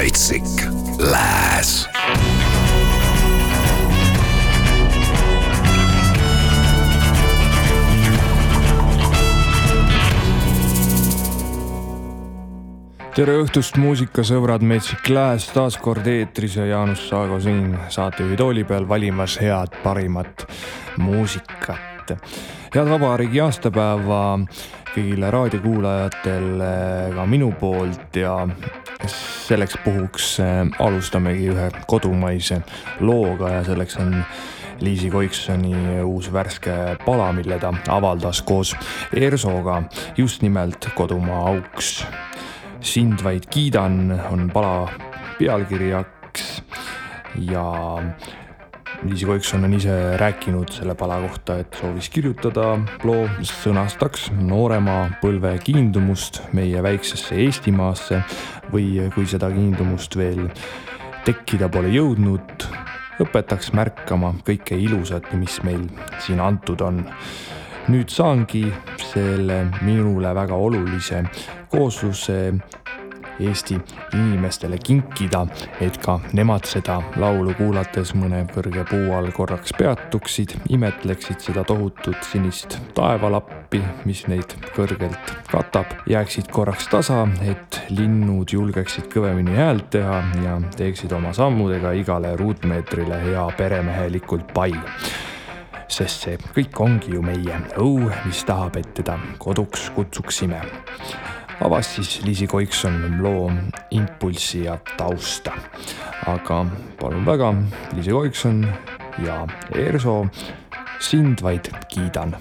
metsik lääs. tere õhtust, muusikasõbrad, Metsik Lääs taas kord eetris ja Jaanus Saago siin saatejuhi tooli peal valimas head parimat muusikat. head vabariigi aastapäeva kõigile raadiokuulajatele ka minu poolt ja selleks puhuks äh, alustamegi ühe kodumaise looga ja selleks on Liisi Koiksoni uus värske pala, mille ta avaldas koos Ersoga just nimelt Kodumaa auks. sind vaid kiidan on pala pealkirjaks ja Liisi Koikson on ise rääkinud selle pala kohta, et soovis kirjutada loo, mis sõnastaks noorema põlve kiindumust meie väiksesse Eestimaasse või kui seda kiindumust veel tekkida pole jõudnud, õpetaks märkama kõike ilusat, mis meil siin antud on. nüüd saangi selle minule väga olulise koosluse Eesti inimestele kinkida, et ka nemad seda laulu kuulates mõne kõrge puu all korraks peatuksid, imetleksid seda tohutut sinist taevalappi, mis neid kõrgelt katab, jääksid korraks tasa, et linnud julgeksid kõvemini häält teha ja teeksid oma sammudega igale ruutmeetrile hea peremehelikult pai. Sest see kõik ongi ju meie õue, mis tahab, et teda koduks kutsuksime avas siis Liisi Koikson loo Impulssi ja tausta. aga palun väga, Liisi Koikson ja Erso, sind vaid kiidan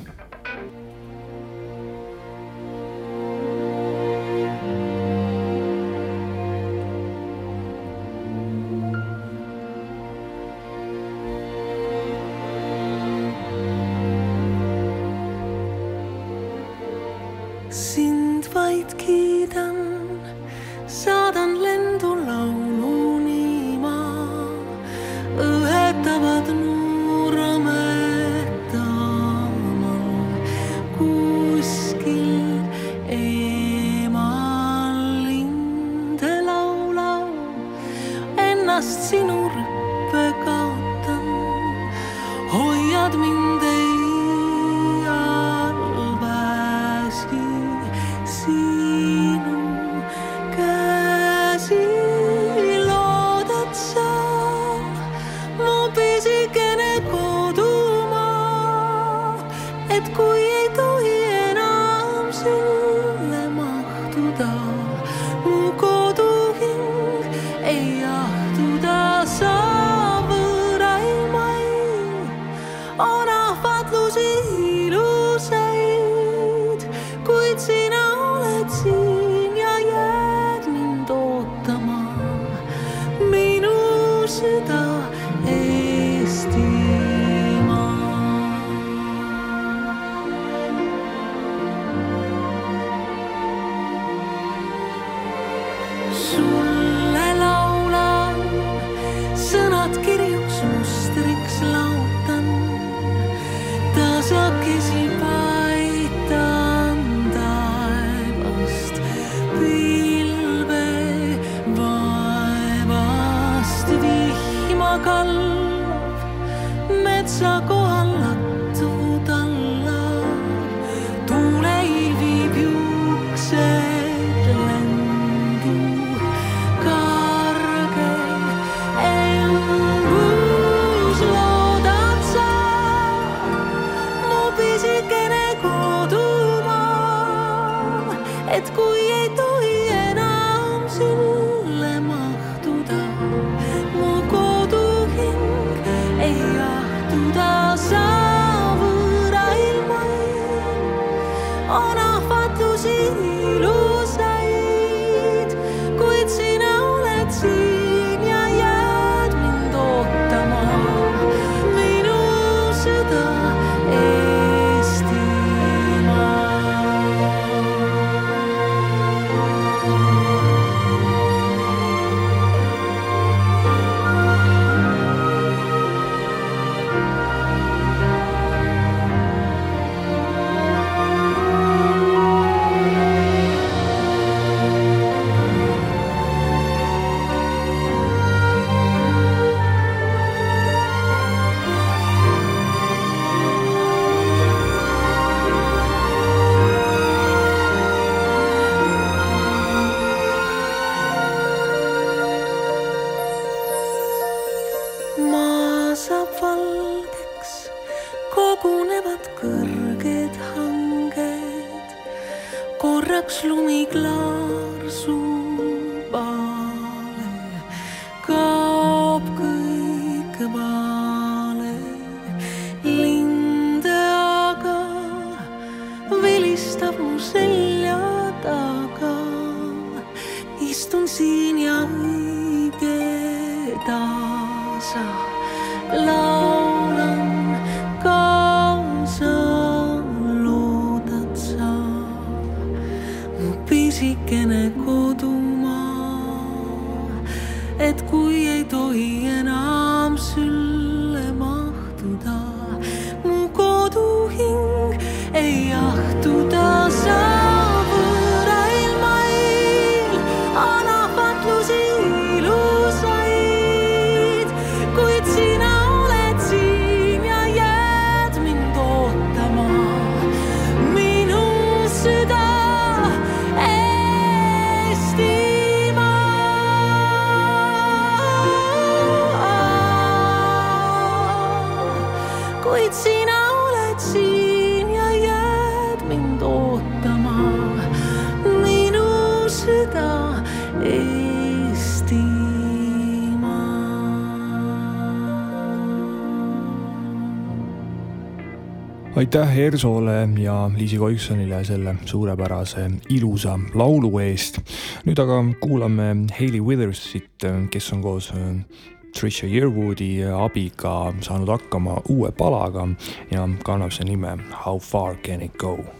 aitäh Ersole ja Liisi Koiksonile selle suurepärase ilusa laulu eest. nüüd aga kuulame Hailey Withersit, kes on koos äh, Trisha Yearwoodi abiga saanud hakkama uue palaga ja kannab see nime How far can it go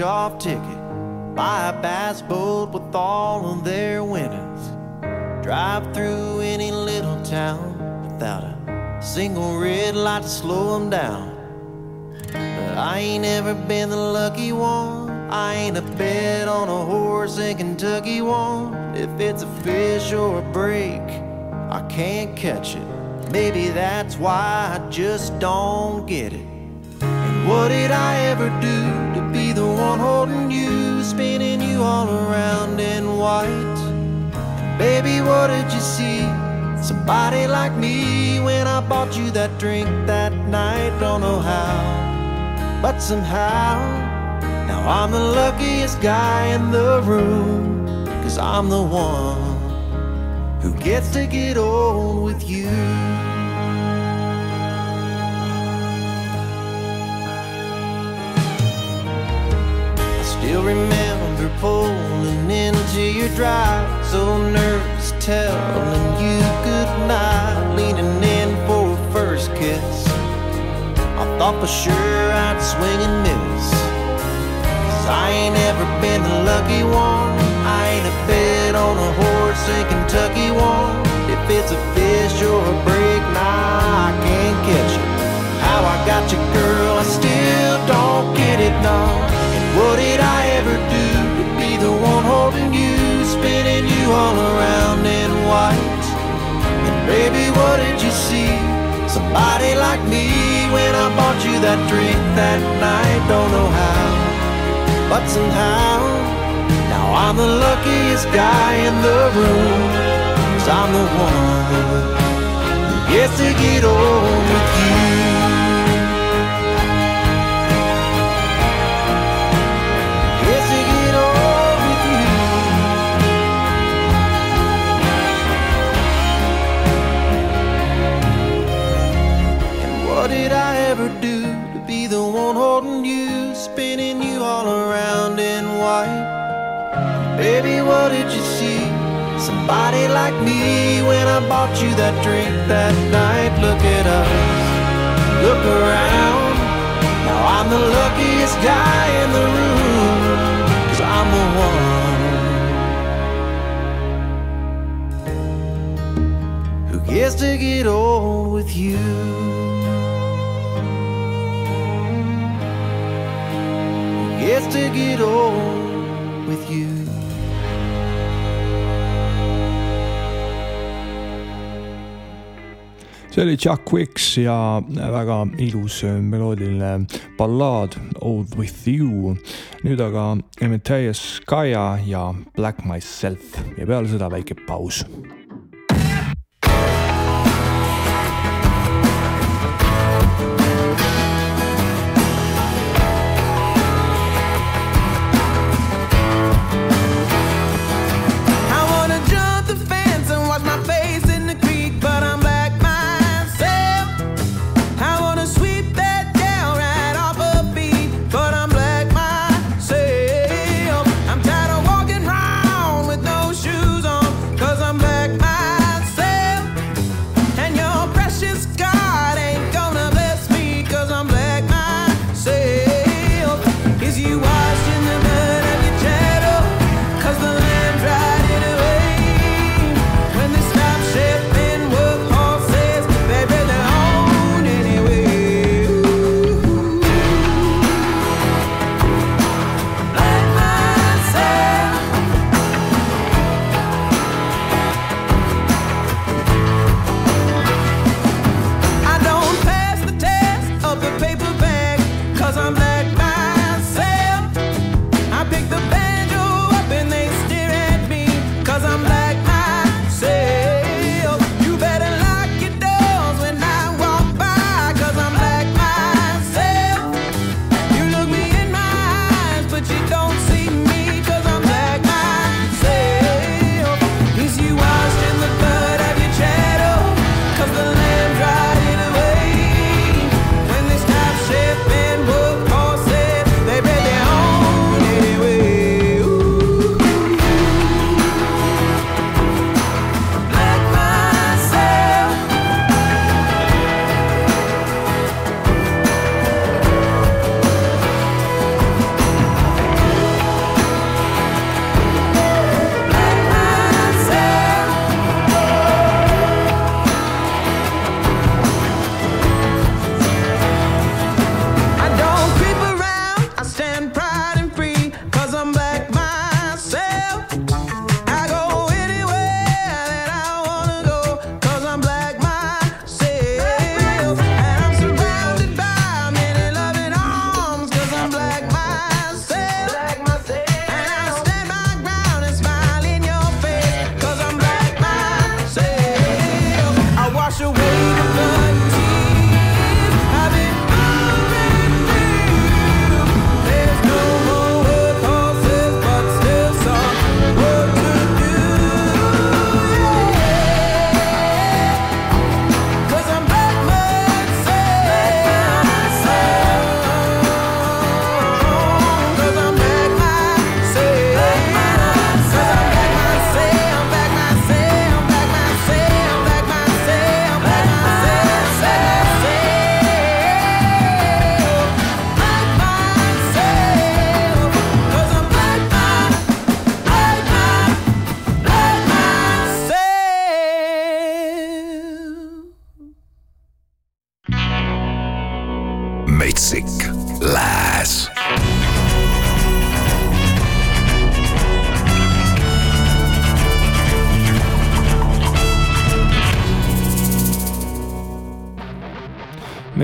off ticket, buy a bass boat with all of their winners, drive through any little town without a single red light to slow them down. But I ain't ever been the lucky one. I ain't a bet on a horse in Kentucky one. If it's a fish or a break, I can't catch it. Maybe that's why I just don't get it. And what did I ever do the one holding you, spinning you all around in white. Baby, what did you see somebody like me when I bought you that drink that night. Don't know how, but somehow now I'm the luckiest guy in the room. Cause I'm the one who gets to get old with you. Still remember pulling into your drive, so nervous, telling you goodnight, leaning in for a first kiss. I thought for sure I'd swing and miss. Cause I ain't ever been the lucky one. I ain't a bet on a horse in Kentucky one. If it's a fish or a break, nah, I can't catch it. How I got you, girl, I still don't get it, no. What did I ever do to be the one holding you, spinning you all around in white? And baby, what did you see? Somebody like me when I bought you that drink that night. Don't know how, but somehow now I'm the luckiest guy in the room. Cause I'm the one who gets to get old what did you see? Somebody like me when I bought you that drink that night. Look at us, look around. Now I'm the luckiest guy in the room, cause I'm the one who gets to get old with you. Gets to get old see oli Chuck Wicks ja väga ilus meloodiline ballaad Old With You. nüüd aga Emeteias Kaya ja Black Myself ja peale seda väike paus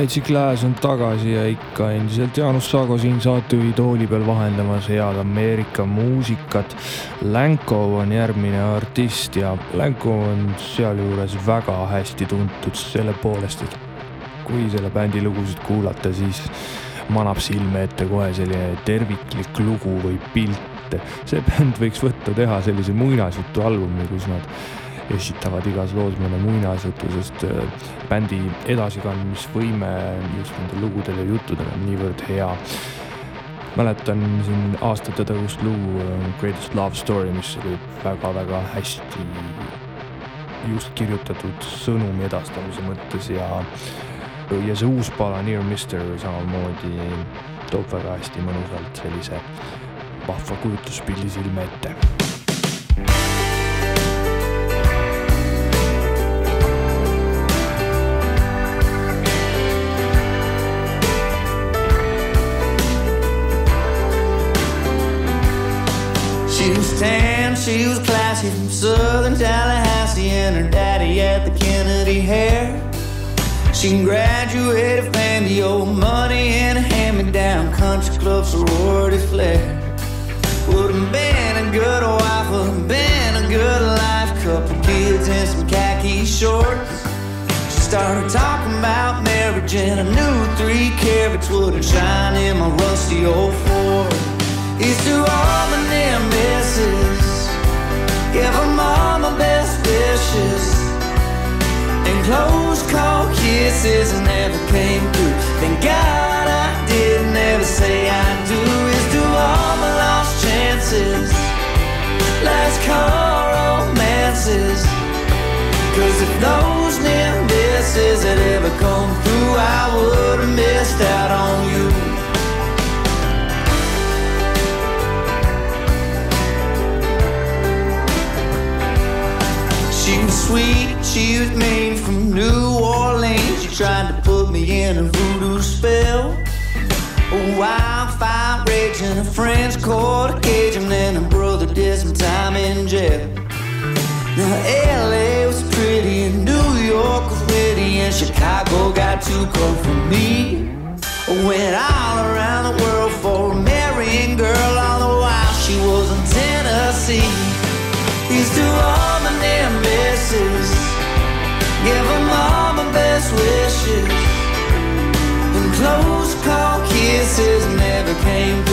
Magic Lääs on tagasi ja ikka endiselt Jaanus Saago siin saatejuhi tooli peal vahendamas head Ameerika muusikat. Lanko on järgmine artist ja Lanko on sealjuures väga hästi tuntud selle poolest, et kui selle bändi lugusid kuulata, siis manab silme ette kohe selline terviklik lugu või pilt. see bänd võiks võtta, teha sellise muinasjutu albumi, kus nad esitavad igas loos mõne muinasjutu, sest äh, bändi edasikandmisvõime just nendel lugudel ja juttudel on niivõrd hea. mäletan siin aastate tagust lugu äh, Greatest Love Story, mis oli väga-väga hästi just kirjutatud sõnumi edastamise mõttes ja ja see uus pala Near Mister samamoodi toob väga hästi mõnusalt sellise vahva kujutluspildi silme ette tan, she was classy from southern Tallahassee, and her daddy had the Kennedy hair. She graduated the old money and a hand-me-down country club sorority flair. Would have been a good wife, would have been a good life, couple kids and some khaki shorts. She started talking about marriage, and I knew three carats wouldn't shine in my rusty old Ford. He's to all my near misses. Give them all my best wishes. And close call kisses never came through. Thank God I didn't ever say I do. Is to all my lost chances. Last call romances. Cause if those near misses had ever come through, I would have missed out on you. Sweet, she was mean from New Orleans. She tried to put me in a voodoo spell. A wildfire raging, a friends caught a cage, and then her brother did some time in jail. Now LA was pretty, and New York was witty, and Chicago got too cold for me. I went all around the world for a marrying girl, all the while she was in Tennessee. He's to all my near misses. Give them all my best wishes. And close call kisses never came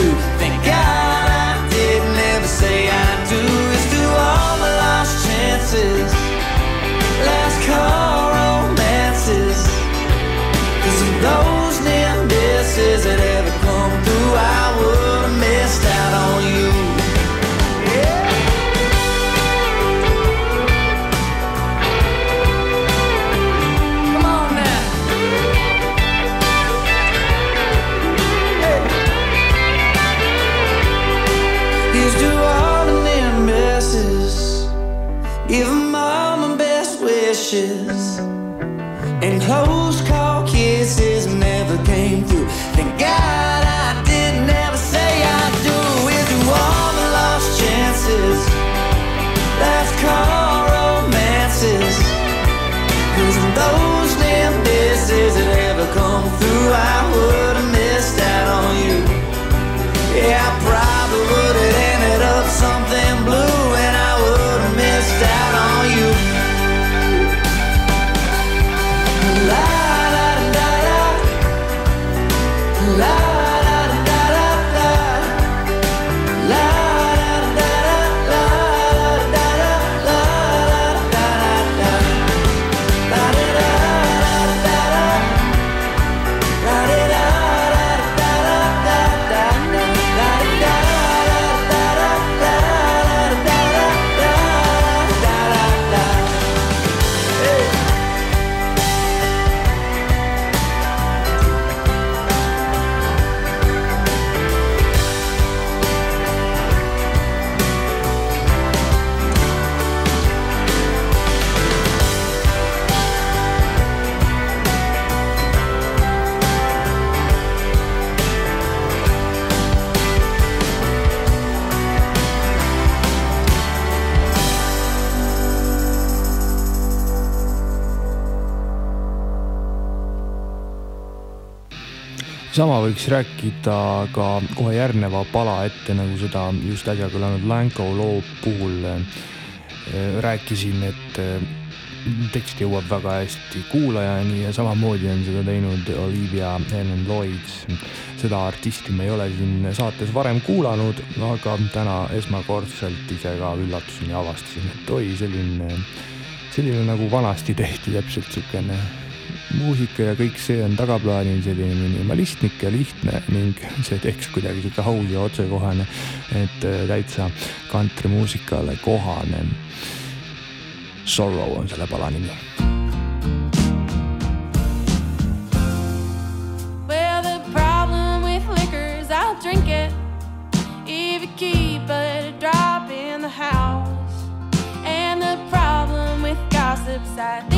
sama võiks rääkida ka kohe järgneva pala ette, nagu seda just äsja kõlanud Lanko loo puhul äh, rääkisin, et äh, tekst jõuab väga hästi kuulajani ja samamoodi on seda teinud Olivia Helen Lloyds. seda artisti me ei ole siin saates varem kuulanud, aga täna esmakordselt ise ka üllatuseni avastasin, et oi, selline, selline nagu vanasti tehti, täpselt niisugune muusika ja kõik see on tagaplaanil selline minimalistlik ja lihtne ning see tekst kuidagi sihuke aus ja otsekohane, et äh, täitsa kantrimuusikale kohane. Sorrow on selle pala nimi drink it if you keep a drop in the house. And the problem with gossip's I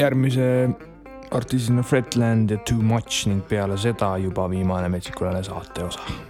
järgmise artistina Fredland ja Too Much ning peale seda juba viimane Metsikule saate osa.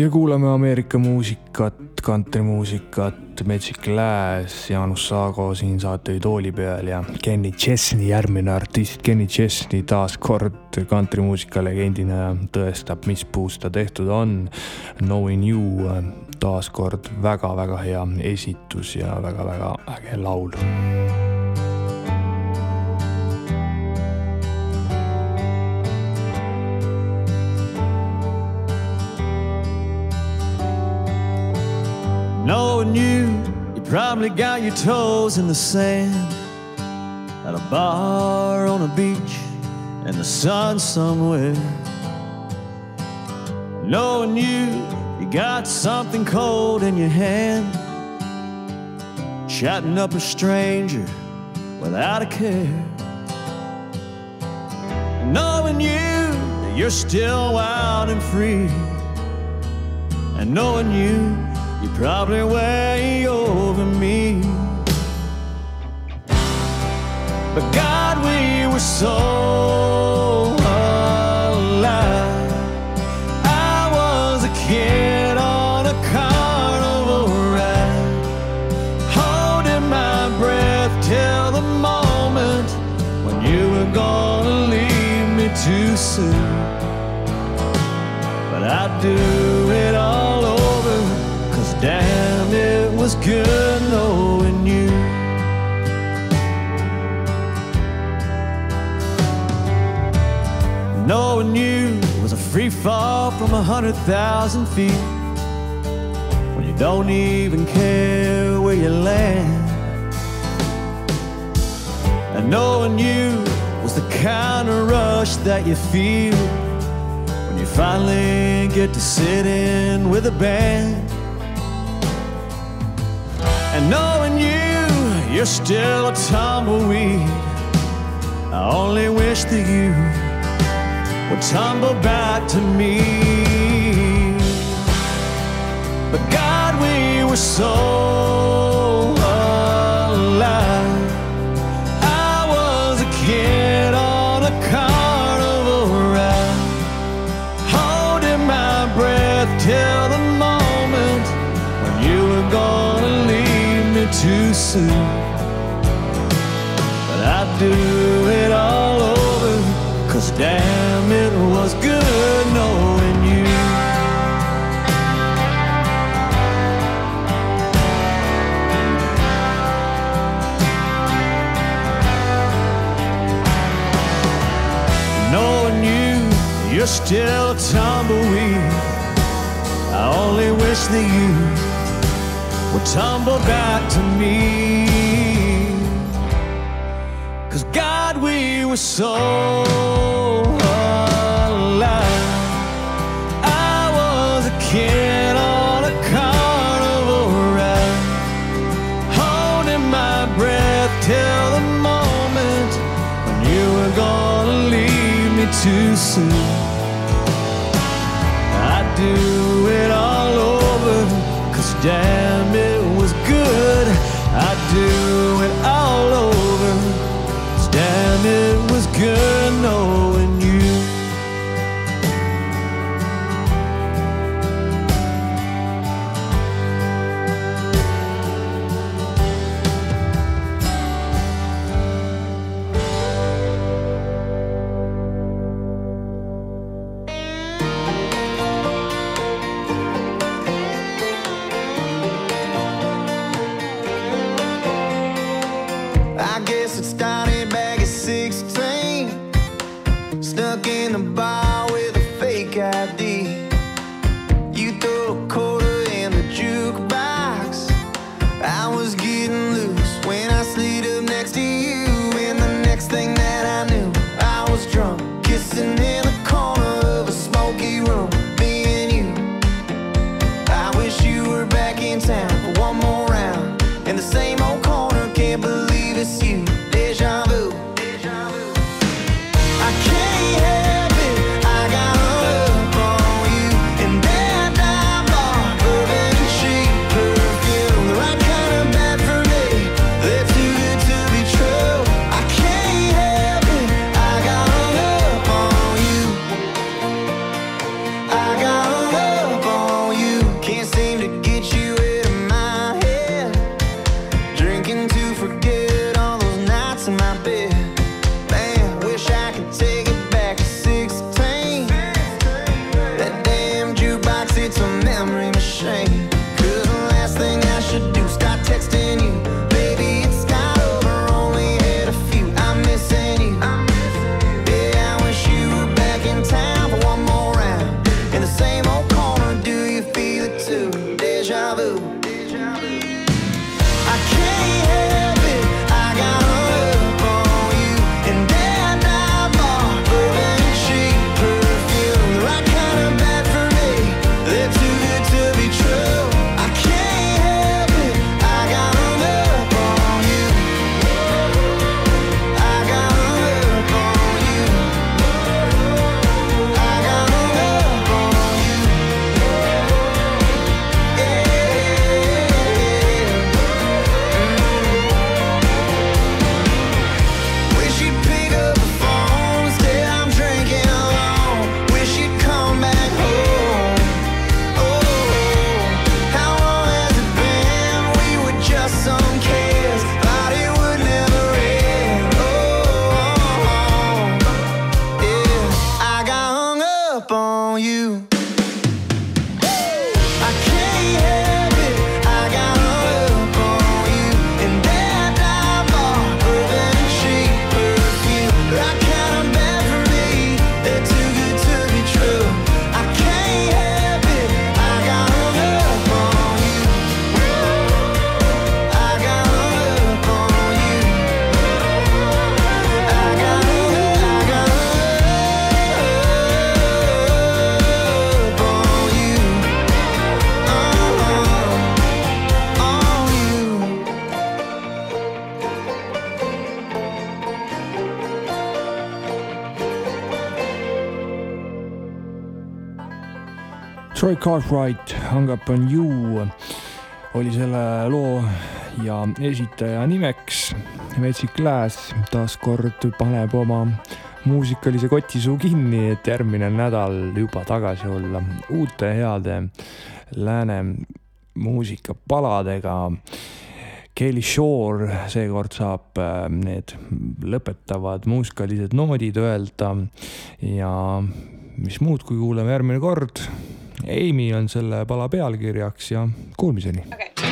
ja kuulame Ameerika muusikat, kantrimuusikat, Metsik Lääs, Jaanus Saago siin saatejuhi tooli peal ja Kenny Chesney, järgmine artist Kenny Chesney taas kord kantrimuusika legendina tõestab, mis puust ta tehtud on. Knowing you taas kord väga-väga hea esitus ja väga-väga äge laul Knowing you, you probably got your toes in the sand at a bar on a beach in the sun somewhere. Knowing you, you got something cold in your hand, chatting up a stranger without a care. Knowing you, you're still wild and free, and knowing you you're probably way over me. But God, we were so alive. I was a kid on a carnival ride, holding my breath till the moment when you were gonna leave me too soon. But I do. Good knowing you. Knowing you was a free fall from a hundred thousand feet when you don't even care where you land. And knowing you was the kind of rush that you feel when you finally get to sit in with a band. Knowing you, you're still a tumbleweed. I only wish that you would tumble back to me. But God, we were so soon. But I'd do it all over, cause damn, it was good knowing you. Knowing you, you're still a tumbleweed. I only wish that you would tumble back to me. Cause God, we were so alive. I was a kid on a carnival ride, holding my breath till the moment when you were gonna leave me too soon. I'd do it all over, cause damn, Troy Cartwright, Hung Up On You oli selle loo ja esitaja nimeks. Metsik Lääs taaskord paneb oma muusikalise kotisuu kinni, et järgmine nädal juba tagasi olla uute heade lääne muusikapaladega. Kelly Shore seekord saab äh, need lõpetavad muusikalised noodid öelda ja mis muud, kui kuuleme järgmine kord Amy on selle pala pealkirjaks ja kuulmiseni. Okay..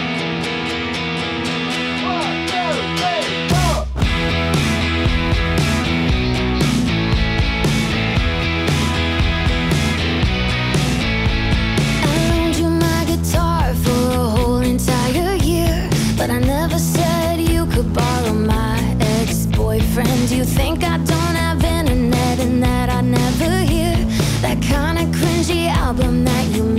That you